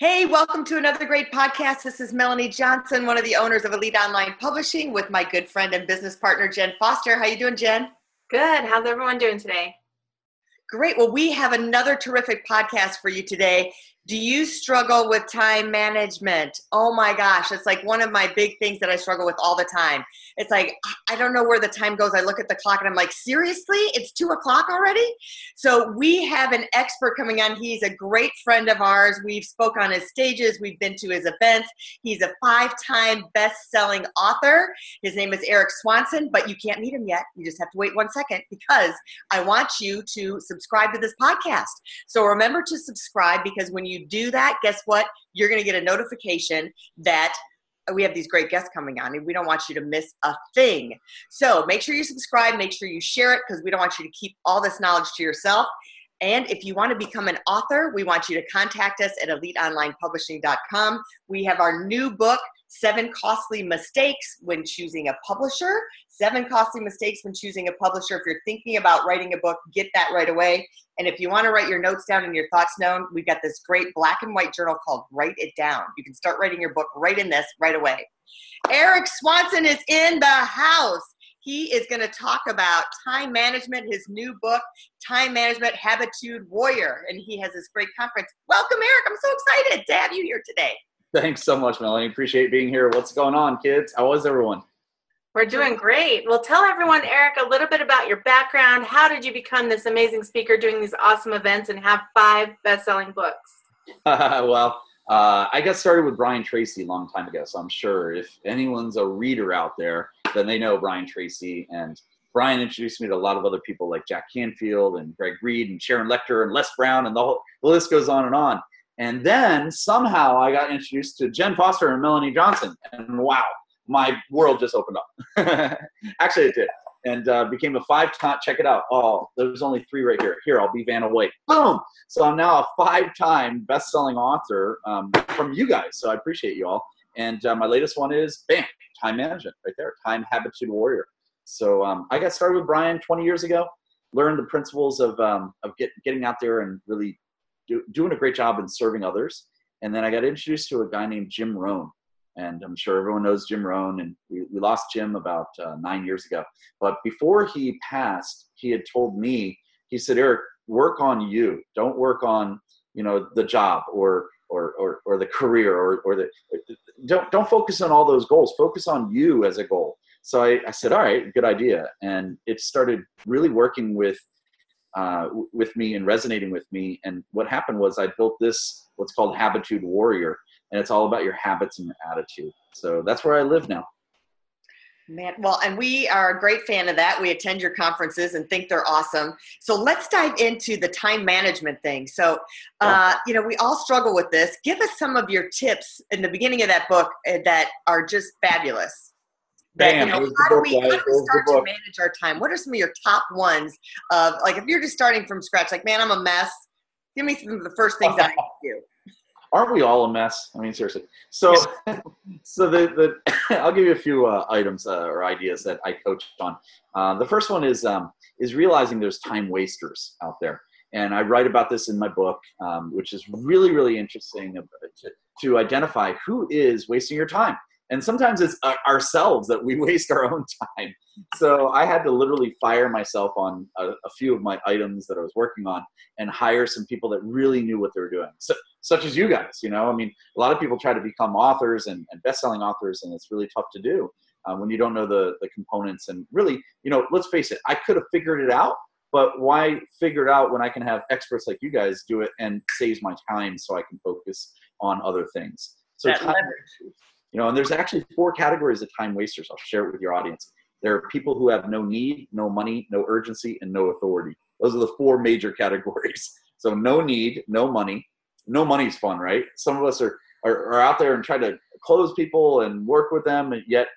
Hey, welcome to another great podcast. This is Melanie Johnson, one of the owners of Elite Online Publishing, with my good friend and business partner Jen Foster. How you doing, Jen? Good. How's everyone doing today? Great. Well, we have another terrific podcast for you today. Do you struggle with time management? Oh my gosh, it's like one of my big things that I struggle with all the time. It's like, I don't know where the time goes. I look at the clock and I'm like, seriously? It's two o'clock already? So we have an expert coming on. He's a great friend of ours. We've spoke on his stages. We've been to his events. He's a five-time best-selling author. His name is Erik Swanson, but you can't meet him yet. You just have to wait one second because I want you to subscribe to this podcast. So remember to subscribe because when you do that, guess what? You're going to get a notification that we have these great guests coming on and we don't want you to miss a thing. So make sure you subscribe, make sure you share it because we don't want you to keep all this knowledge to yourself. And if you want to become an author, we want you to contact us at eliteonlinepublishing.com. We have our new book, Seven Costly Mistakes When Choosing a Publisher. Seven Costly Mistakes When Choosing a Publisher. If you're thinking about writing a book, get that right away. And if you want to write your notes down and your thoughts down, we've got this great black and white journal called Write It Down. You can start writing your book right in this right away. Erik Swanson is in the house. He is going to talk about time management, his new book, Time Management Habitude Warrior. And he has this great conference. Welcome, Erik. I'm so excited to have you here today. Thanks so much, Melanie. Appreciate being here. What's going on, kids? How was everyone? We're doing great. Well, tell everyone, Erik, a little bit about your background. How did you become this amazing speaker doing these awesome events and have five best selling books? well, uh, I got started with Brian Tracy a long time ago, so I'm sure if anyone's a reader out there, then they know Brian Tracy. And Brian introduced me to a lot of other people like Jack Canfield and Greg Reid and Sharon Lechter and Les Brown, and the, whole, the list goes on and on. And then somehow I got introduced to Jen Foster and Melanie Johnson, and wow, my world just opened up. Actually, it did. And uh, became a five time, check it out. Oh, there's only three right here. Here, I'll be Vanna White. Boom! So I'm now a five time best selling author um, from you guys. So I appreciate you all. And uh, my latest one is bam, time management right there, time habitude warrior. So um, I got started with Brian 20 years ago, learned the principles of, um, of get, getting out there and really do, doing a great job in serving others. And then I got introduced to a guy named Jim Rohn. And I'm sure everyone knows Jim Rohn, and we, we lost Jim about uh, nine years ago. But before he passed, he had told me, he said, Erik, work on you. Don't work on, you know, the job or or, or, or the career or, or the don't don't focus on all those goals focus on you as a goal so I, I said all right good idea and it started really working with uh, with me and resonating with me. And what happened was I built this what's called Habitude Warrior, and it's all about your habits and your attitude. So that's where I live now. Man, well, and we are a great fan of that. We attend your conferences and think they're awesome. So let's dive into the time management thing. So, uh, you know, we all struggle with this. Give us some of your tips in the beginning of that book uh, that are just fabulous. That, you know, how do we, how do we start to manage our time? What are some of your top ones of like if you're just starting from scratch, like man, I'm a mess. Give me some of the first things I do. Aren't we all a mess? I mean, seriously. So, so the, the I'll give you a few uh, items uh, or ideas that I coach on. Uh, the first one is um, is realizing there's time wasters out there, and I write about this in my book, um, which is really really interesting to, to identify who is wasting your time and sometimes it's ourselves that we waste our own time. So i had to literally fire myself on a, a, few of my items that i was working on and hire some people that really knew what they were doing so, such as you guys you know? I mean a lot of people try to become authors and, and best-selling authors and it's really tough to do uh, when you don't know the, the components. And really you know let's face it i could have figured it out but why figure it out when i can have experts like you guys do it and saves my time so i can focus on other things? So time, you know, and there's actually four categories of time wasters. I'll share it with your audience. There are people who have no need, no money, no urgency, and no authority. Those are the four major categories. So no need, no money. No money's fun, right? Some of us are, are, are out there and try to close people and work with them, and yet,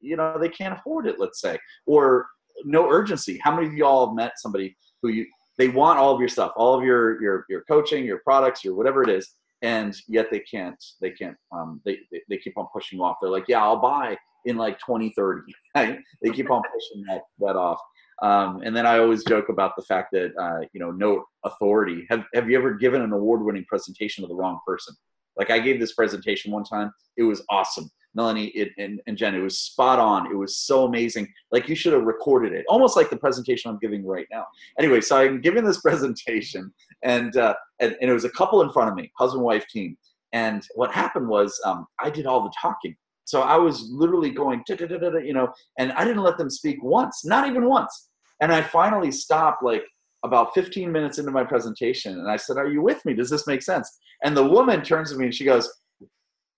you know, they can't afford it, let's say. Or no urgency. How many of y'all have met somebody who you, they want all of your stuff, all of your, your, your coaching, your products, your whatever it is, and yet they can't, they can't, um, they, they, they keep on pushing off. They're like, yeah, I'll buy in like 2030. Right? They keep on pushing that, that off. Um, and then I always joke about the fact that uh, you know no authority. Have Have you ever given an award winning presentation to the wrong person? Like I gave this presentation one time. It was awesome. Melanie it, and, and Jen, it was spot on. It was so amazing. Like you should have recorded it, almost like the presentation I'm giving right now. Anyway, so I'm giving this presentation, and uh, and, and it was a couple in front of me, husband wife team. And what happened was um, I did all the talking. So I was literally going, you know, and I didn't let them speak once, not even once. And I finally stopped like about 15 minutes into my presentation and I said, Are you with me? Does this make sense? And the woman turns to me and she goes,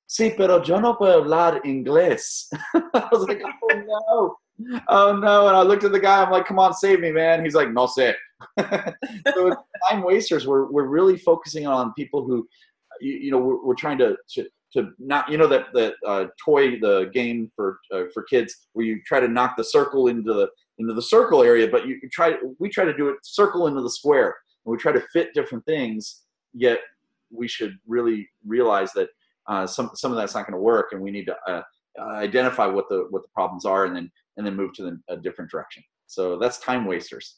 Sí, pero yo no puedo hablar inglés. I was like, Oh no. Oh no. And I looked at the guy, I'm like, Come on, save me, man. He's like, No sé. so time wasters, we're, we're really focusing on people who, you, you know, we're, we're trying to, to to not you know that the uh, toy the game for uh, for kids where you try to knock the circle into the into the circle area but you try we try to do it circle into the square and we try to fit different things yet we should really realize that uh, some some of that's not going to work and we need to uh, identify what the what the problems are and then and then move to the, a different direction so that's time wasters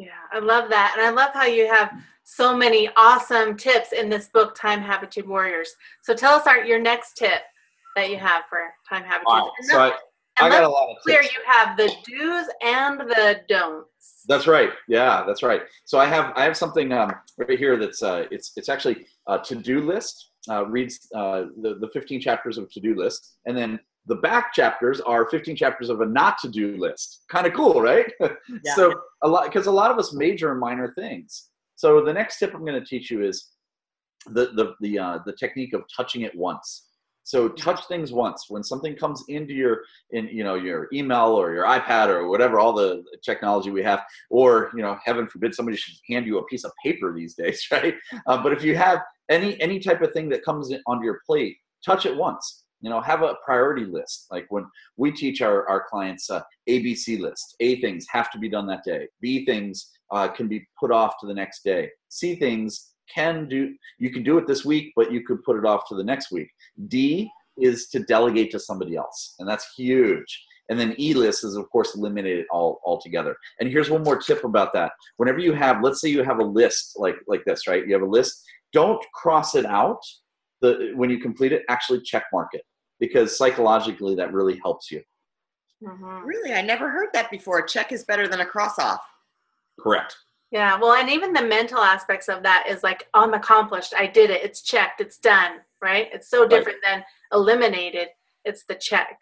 yeah, I love that. And I love how you have so many awesome tips in this book, Time Habitude Warriors. So tell us our, your next tip that you have for Time Habitude. Right, so I, I got a lot of clear. tips. You have the do's and the don'ts. That's right. Yeah, that's right. So I have I have something um, right here that's uh, it's it's actually a to do list. Uh, reads uh, the the 15 chapters of to do list, and then the back chapters are 15 chapters of a not to do list. Kind of cool, right? Yeah. so a lot because a lot of us major in minor things. So the next tip I'm going to teach you is the the the uh, the technique of touching it once. So touch things once. When something comes into your in you know your email or your iPad or whatever, all the technology we have, or you know, heaven forbid somebody should hand you a piece of paper these days, right? Uh, but if you have any any type of thing that comes onto your plate, touch it once. You know have a priority list. Like when we teach our, our clients uh, abc list. A things have to be done that day. B things uh, can be put off to the next day. C things can do you can do it this week but you could put it off to the next week. D is to delegate to somebody else and that's huge. And then e list is of course eliminate it all altogether. And here's one more tip about that. Whenever you have let's say you have a list like like this right? You have a list don't cross it out the when you complete it actually check mark it because psychologically that really helps you. Mm-hmm. Really, I never heard that before. A check is better than a cross off. Correct. Yeah, well, and even the mental aspects of that is like, oh, I'm accomplished. I did it. It's checked. It's done. Right? It's so different right. than eliminated. It's the check.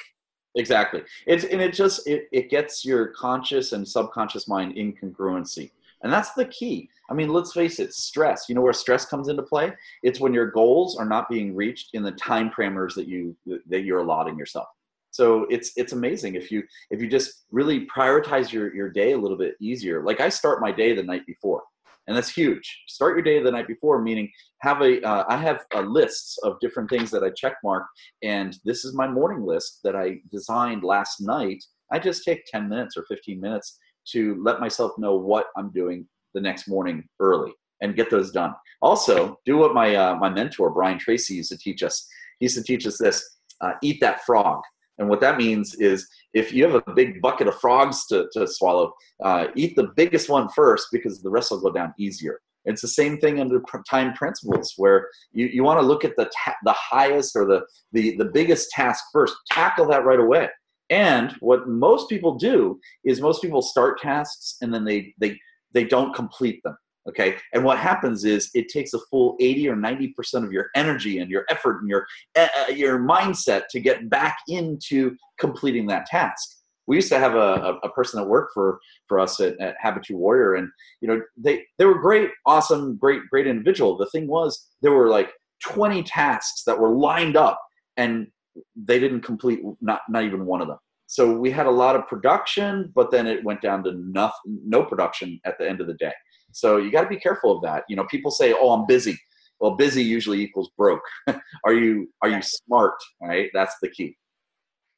Exactly. It's and it just it, it gets your conscious and subconscious mind in congruency. And that's the key. I mean, let's face it, stress. You know where stress comes into play? It's when your goals are not being reached in the time parameters that you that you're allotting yourself. So it's it's amazing if you if you just really prioritize your your day a little bit easier. Like I start my day the night before, and that's huge. Start your day the night before, meaning have a uh, I have a lists of different things that I check mark, and this is my morning list that I designed last night. I just take 10 minutes or 15 minutes to let myself know what I'm doing the next morning early and get those done. Also, do what my uh, my mentor Brian Tracy used to teach us. He used to teach us this: uh, eat that frog. And what that means is, if you have a big bucket of frogs to, to swallow, uh, eat the biggest one first because the rest will go down easier. It's the same thing under time principles, where you, you want to look at the ta- the highest or the, the the biggest task first. Tackle that right away. And what most people do is most people start tasks and then they they they don't complete them. Okay. And what happens is it takes a full 80 or 90% of your energy and your effort and your uh, your mindset to get back into completing that task. We used to have a, a person that worked for, for us at, at Habitude Warrior, and you know they they were great, awesome, great, great individual. The thing was, there were like 20 tasks that were lined up, and they didn't complete not not even one of them so we had a lot of production, but then it went down to nothing, no production at the end of the day. So you got to be careful of that. You know, people say, "Oh, I'm busy." Well, busy usually equals broke. are you are you smart? Right, that's the key.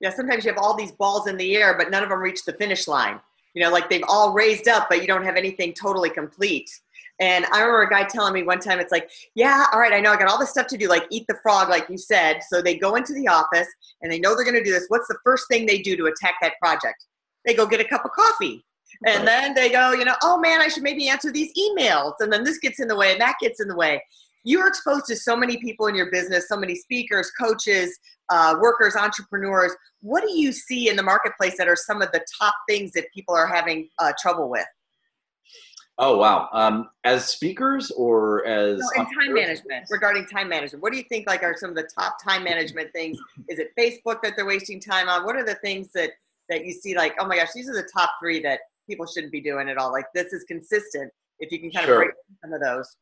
Yeah, sometimes you have all these balls in the air, but none of them reach the finish line. You know, like they've all raised up, but you don't have anything totally complete. And I remember a guy telling me one time, it's like, yeah, all right, I know I got all this stuff to do, like eat the frog, like you said. So they go into the office and they know they're going to do this. What's the first thing they do to attack that project? They go get a cup of coffee. And then they go, you know, oh man, I should maybe answer these emails. And then this gets in the way and that gets in the way. You're exposed to so many people in your business, so many speakers, coaches, uh, workers, entrepreneurs. What do you see in the marketplace that are some of the top things that people are having uh, trouble with? Oh wow! Um, as speakers or as no, in time management, regarding time management, what do you think like are some of the top time management things? Is it Facebook that they're wasting time on? What are the things that that you see like, oh my gosh, these are the top three that people shouldn't be doing at all? Like this is consistent. If you can kind sure. of break some of those.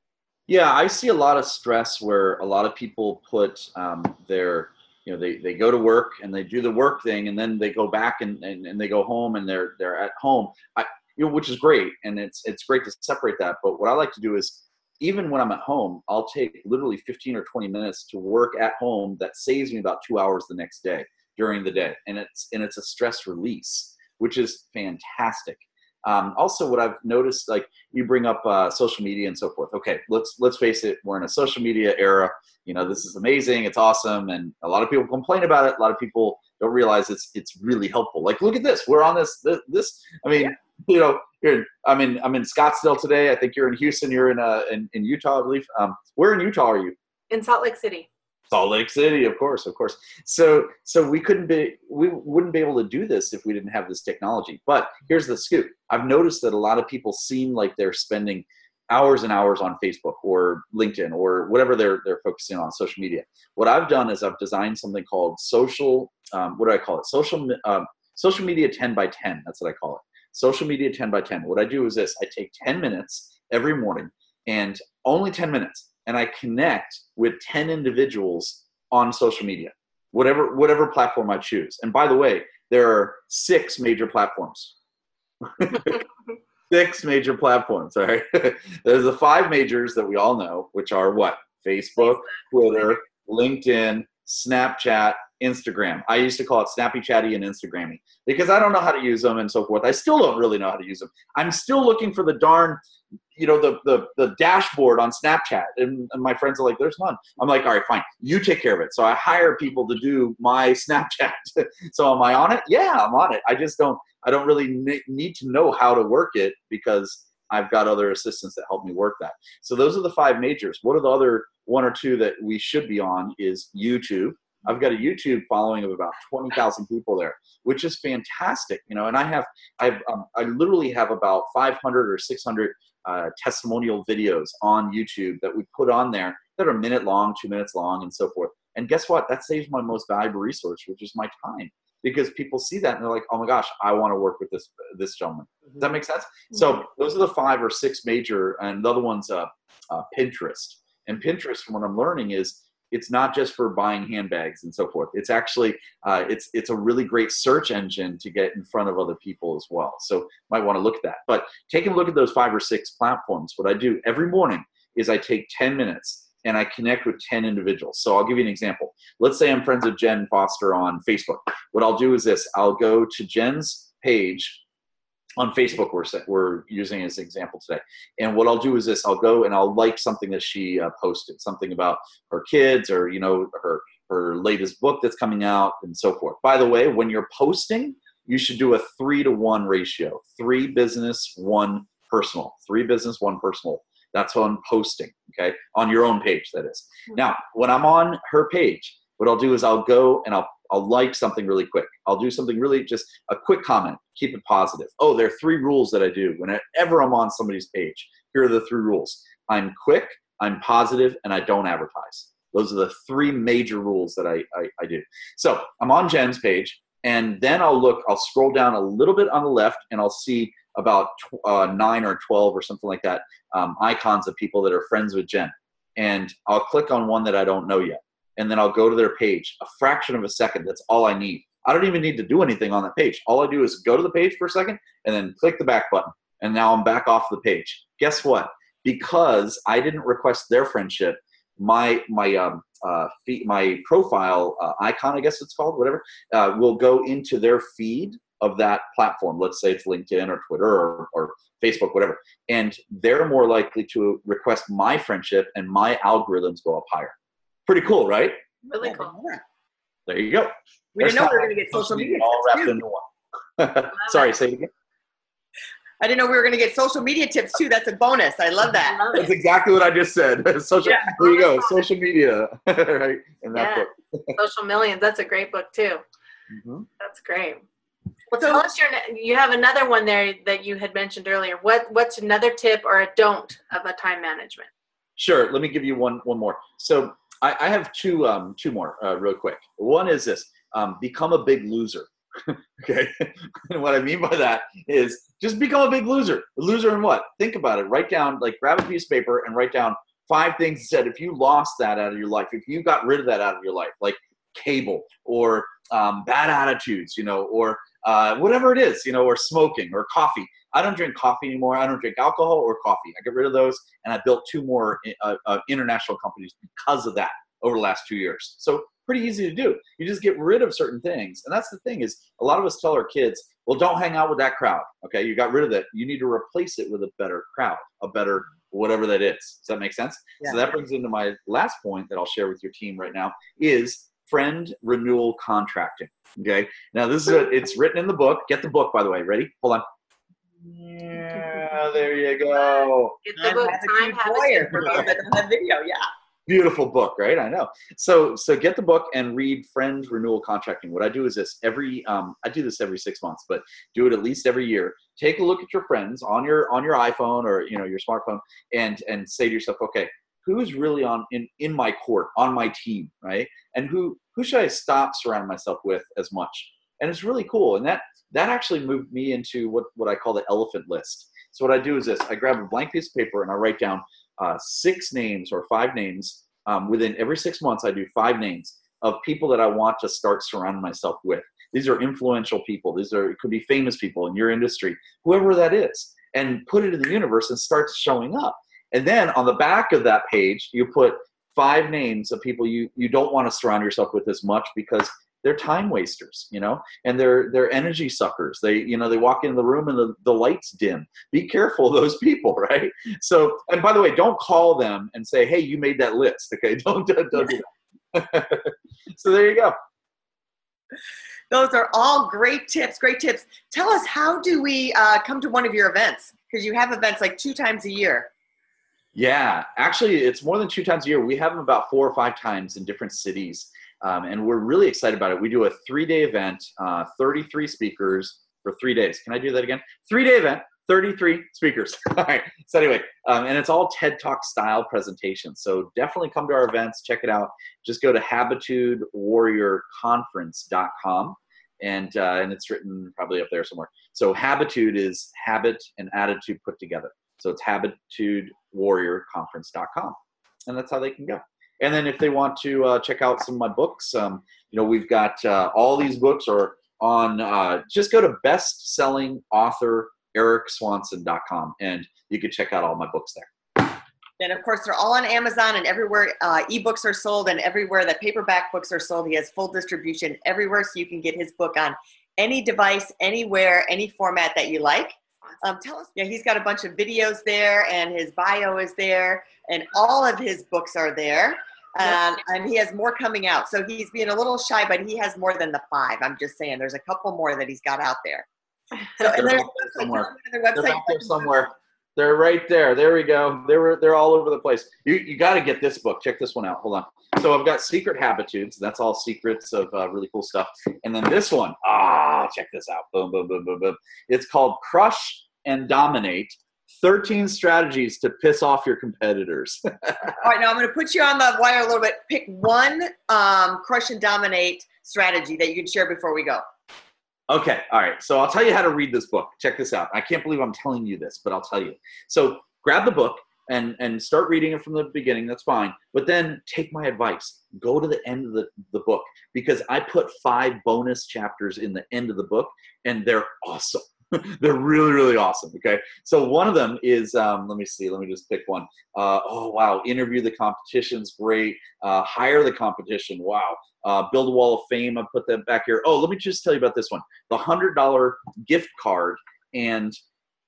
Yeah, I see a lot of stress where a lot of people put um, their you know they, they go to work and they do the work thing and then they go back and, and, and they go home and they're they're at home I, you know which is great and it's it's great to separate that but what i like to do is even when i'm at home i'll take literally 15 or 20 minutes to work at home that saves me about two hours the next day during the day and it's and it's a stress release which is fantastic um, also, what I've noticed, like you bring up uh, social media and so forth. Okay, let's let's face it, we're in a social media era. You know, this is amazing, it's awesome, and a lot of people complain about it. A lot of people don't realize it's it's really helpful. Like, look at this, we're on this this. this I mean, yeah. you know, you're. I'm in I'm in Scottsdale today. I think you're in Houston. You're in uh in, in Utah, I believe. Um, where in Utah are you? In Salt Lake City. Salt Lake City, of course, of course. So, so we couldn't be, we wouldn't be able to do this if we didn't have this technology. But here's the scoop: I've noticed that a lot of people seem like they're spending hours and hours on Facebook or LinkedIn or whatever they're they're focusing on social media. What I've done is I've designed something called social. Um, what do I call it? Social um, social media ten by ten. That's what I call it. Social media ten by ten. What I do is this: I take ten minutes every morning, and only ten minutes and I connect with 10 individuals on social media, whatever, whatever platform I choose. And by the way, there are six major platforms. six major platforms, all right? There's the five majors that we all know, which are what? Facebook, Twitter, LinkedIn, Snapchat, Instagram. I used to call it Snappy Chatty and Instagrammy because I don't know how to use them and so forth. I still don't really know how to use them. I'm still looking for the darn, you know, the the, the dashboard on Snapchat, and, and my friends are like, "There's none." I'm like, "All right, fine. You take care of it." So I hire people to do my Snapchat. so am I on it? Yeah, I'm on it. I just don't. I don't really need to know how to work it because I've got other assistants that help me work that. So those are the five majors. What are the other one or two that we should be on? Is YouTube I've got a YouTube following of about 20,000 people there, which is fantastic, you know, and I have, I've, um, I literally have about 500 or 600 uh, testimonial videos on YouTube that we put on there that are minute long, two minutes long, and so forth. And guess what? That saves my most valuable resource, which is my time, because people see that and they're like, "Oh my gosh, I want to work with this this gentleman." Does that mm-hmm. make sense? Mm-hmm. So those are the five or six major, and the other one's uh, uh, Pinterest. And Pinterest, from what I'm learning, is it's not just for buying handbags and so forth. It's actually uh, it's it's a really great search engine to get in front of other people as well. So might want to look at that. But taking a look at those five or six platforms, what I do every morning is I take 10 minutes and I connect with 10 individuals. So I'll give you an example. Let's say I'm friends with Jen Foster on Facebook. What I'll do is this: I'll go to Jen's page on Facebook we're, we're using as an example today. And what I'll do is this, I'll go and I'll like something that she uh, posted, something about her kids or, you know, her, her latest book that's coming out and so forth. By the way, when you're posting, you should do a three to one ratio, three business, one personal, three business, one personal. That's on posting, okay? On your own page, that is. Hmm. Now, when I'm on her page, what I'll do is I'll go and I'll I'll like something really quick. I'll do something really just a quick comment. Keep it positive. Oh, there are three rules that I do whenever I'm on somebody's page. Here are the three rules. I'm quick, I'm positive, and I don't advertise. Those are the three major rules that I, I, I do. So I'm on Jen's page, and then I'll look, I'll scroll down a little bit on the left, and I'll see about uh, nine or 12 or something like that um, icons of people that are friends with Jen. And I'll click on one that I don't know yet and then I'll go to their page. A fraction of a second, that's all I need. I don't even need to do anything on that page. All I do is go to the page for a second and then click the back button. And now I'm back off the page. Guess what? Because I didn't request their friendship, my my um, uh, feed, my profile uh, icon, I guess it's called, whatever, uh, will go into their feed of that platform. Let's say it's LinkedIn or Twitter or, or Facebook, whatever. And they're more likely to request my friendship and my algorithms go up higher. Pretty cool, right? Really cool. There you go. We didn't know we were going to get social media all tips wrapped too. into one. Sorry, say it again. I didn't know we were going to get social media tips too. That's a bonus. I love I that. love That's it. exactly what I just said. Social. Yeah. There you go. Social media, right? In that Yeah. book. Social Millions. That's a great book too. Mhm. That's great. Well, Tell us your. You have another one there that you had mentioned earlier. What What's another tip or a don't of a time management? Sure. Let me give you one one more. So I, I have two um, two more uh, real quick. One is this: um, become a big loser. okay. and what I mean by that is just become a big loser. A loser in what? Think about it. Write down, like, grab a piece of paper and write down five things that said if you lost that out of your life, if you got rid of that out of your life, like cable or um, bad attitudes, you know, or uh, whatever it is, you know, or smoking or coffee. I don't drink coffee anymore. I don't drink alcohol or coffee. I get rid of those, and I built two more uh, uh, international companies because of that over the last two years. So pretty easy to do. You just get rid of certain things, and that's the thing is a lot of us tell our kids, "Well, don't hang out with that crowd." Okay, you got rid of that. You need to replace it with a better crowd, a better whatever that is. Does that make sense? Yeah. So that brings into my last point that I'll share with your team right now is friend renewal contracting. Okay. Now this is a, it's written in the book. Get the book, by the way. Ready? Hold on. Yeah, there you go. Get the book Attitude Time Warrior Habits. for those that don't have video. Yeah. Beautiful book, right? I know. So so get the book and read friend renewal contracting. What I do is this every um, I do this every six months, but do it at least every year. Take a look at your friends on your on your iPhone or you know your smartphone and and say to yourself, okay, who's really on in in my court on my team, right? And who who should I stop surrounding myself with as much? And it's really cool. And that that actually moved me into what what I call the elephant list. So what I do is this: I grab a blank piece of paper and I write down uh, six names or five names um, within every six months. I do five names of people that I want to start surrounding myself with. These are influential people. These are it could be famous people in your industry, whoever that is, and put it in the universe and start showing up. And then on the back of that page, you put five names of people you you don't want to surround yourself with as much because they're time wasters, you know, and they're they're energy suckers. They you know they walk in the room and the, the lights dim. Be careful of those people, right? So and by the way, don't call them and say, hey, you made that list. Okay, don't don't, don't do that. so there you go. Those are all great tips. Great tips. Tell us how do we uh, come to one of your events? Because you have events like two times a year. Yeah, actually, it's more than two times a year. We have them about four or five times in different cities, um, and we're really excited about it. We do a three-day event, uh, 33 speakers for three days. Can I do that again? Three-day event, 33 speakers. all right. So anyway, um, and it's all TED Talk style presentations. So definitely come to our events, check it out. Just go to habitudewarriorconference.com, and uh, and it's written probably up there somewhere. So habitude is habit and attitude put together. So it's habitudewarriorconference.com. And that's how they can go. And then if they want to uh, check out some of my books, um, you know, we've got uh, all these books are on, uh, just go to bestselling author and you can check out all my books there. And of course, they're all on Amazon and everywhere uh, ebooks are sold, and everywhere that paperback books are sold. He has full distribution everywhere, so you can get his book on any device, anywhere, any format that you like. Um, tell us, yeah, he's got a bunch of videos there, and his bio is there, and all of his books are there. Um, and he has more coming out. So he's being a little shy, but he has more than the five. I'm just saying, there's a couple more that he's got out there. So, and They're there's website, somewhere. me They're out there somewhere. They're right there. There we go. They're they're all over the place. You you got to get this book. Check this one out. Hold on. So I've got Secret Habitudes. That's all secrets of uh, really cool stuff. And then this one. Ah, check this out. Boom, boom, boom, boom, boom. It's called Crush and Dominate. 13 strategies to piss off your competitors. All right, now I'm going to put you on the wire a little bit. Pick one um, crush and dominate strategy that you can share before we go. Okay, all right. So I'll tell you how to read this book. Check this out. I can't believe I'm telling you this, but I'll tell you. So grab the book and and start reading it from the beginning that's fine but then take my advice go to the end of the, the book because i put five bonus chapters in the end of the book and they're awesome they're really really awesome okay? So one of them is um, let me see let me just pick one. Uh, oh wow interview the competition's great. Uh, hire the competition wow. Uh, build a wall of fame i put that back here. Oh let me just tell you about this one. The hundred dollar gift card and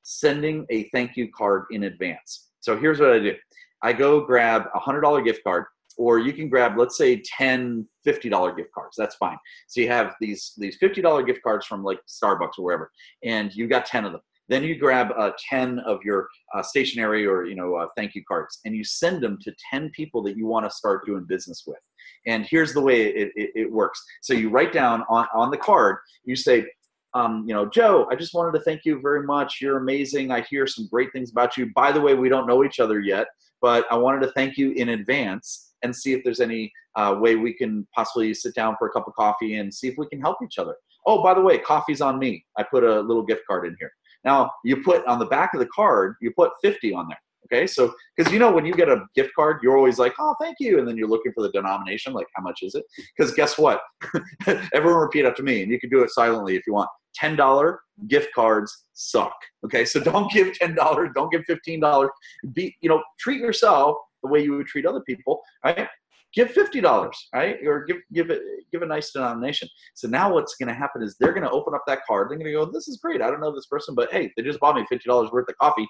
sending a thank you card in advance. So here's what i do. I go grab a hundred dollar gift card or you can grab let's say 10 $50 gift cards that's fine so you have these these $50 gift cards from like starbucks or wherever and you got 10 of them then you grab uh, 10 of your uh, stationery or you know uh, thank you cards and you send them to 10 people that you want to start doing business with and here's the way it, it, it works so you write down on, on the card you say um, you know, Joe, I just wanted to thank you very much. You're amazing. I hear some great things about you. By the way, we don't know each other yet, but I wanted to thank you in advance and see if there's any uh, way we can possibly sit down for a cup of coffee and see if we can help each other. Oh, by the way, coffee's on me. I put a little gift card in here. Now, you put on the back of the card, you put 50 on there. Okay, so because you know when you get a gift card, you're always like, "Oh, thank you," and then you're looking for the denomination, like how much is it? Because guess what? Everyone repeat after me, and you can do it silently if you want. Ten dollar gift cards suck. Okay, so don't give ten dollars, don't give fifteen dollars. Be you know treat yourself the way you would treat other people, right? Give fifty dollars, right? Or give give it give a nice denomination. So now what's going to happen is they're going to open up that card. They're going to go, "This is great. I don't know this person, but hey, they just bought me fifty dollars worth of coffee.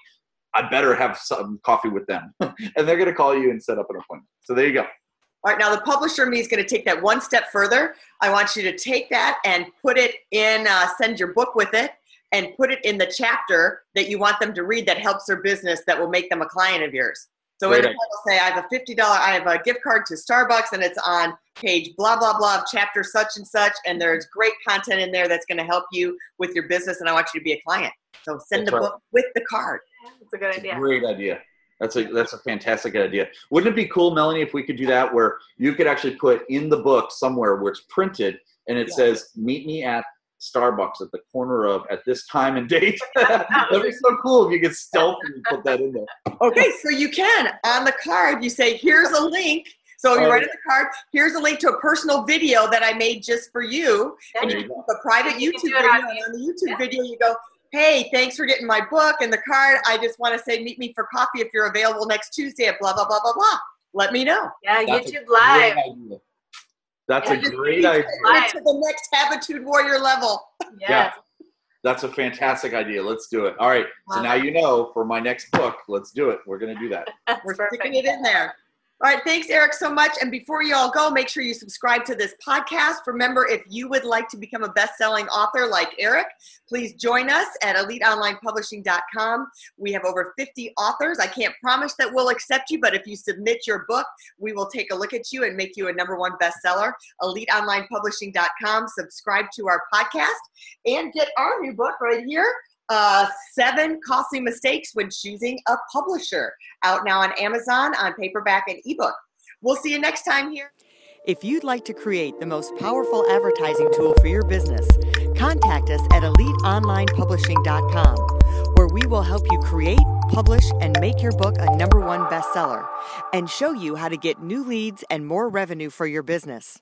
I better have some coffee with them." and they're going to call you and set up an appointment. So there you go. All right, now the publisher me is going to take that one step further. I want you to take that and put it in, uh, send your book with it, and put it in the chapter that you want them to read that helps their business that will make them a client of yours. So Great in the title say, I have a $50, I have a gift card to Starbucks and it's on page blah, blah, blah, chapter such and such. And there's great content in there that's going to help you with your business. And I want you to be a client. So send that's the right. book with the card. That's a good idea. A great idea. That's a that's a fantastic idea. Wouldn't it be cool, Melanie, if we could do that where you could actually put in the book somewhere where it's printed and it yeah. says, "Meet me at Starbucks at the corner of at this time and date. That'd be so cool if you could stealthily put that in there. Okay, so you can on the card. You say, "Here's a link." So you oh, write in the card. Here's a link to a personal video that I made just for you. Yeah, and you you a private YouTube video. On, and on the YouTube yeah. video, you go, "Hey, thanks for getting my book and the card. I just want to say, meet me for coffee if you're available next Tuesday at blah blah blah blah blah." Let me know. Yeah, That's YouTube Live. That's a great idea. To the next Habitude Warrior level. Yes. Yeah. That's a fantastic idea. Let's do it. All right. So now you know for my next book, let's do it. We're going to do that. We're sticking it in there. All right, thanks, Erik, so much. And before you all go, make sure you subscribe to this podcast. Remember, if you would like to become a best selling author like Erik, please join us at eliteonlinepublishing.com. We have over 50 authors. I can't promise that we'll accept you, but if you submit your book, we will take a look at you and make you a number one bestseller. Eliteonlinepublishing.com. Subscribe to our podcast and get our new book right here uh, seven costly mistakes when choosing a publisher. Out now on Amazon on paperback and ebook. We'll see you next time here. If you'd like to create the most powerful advertising tool for your business, contact us at eliteonlinepublishing.com, where we will help you create, publish, and make your book a number one bestseller and show you how to get new leads and more revenue for your business.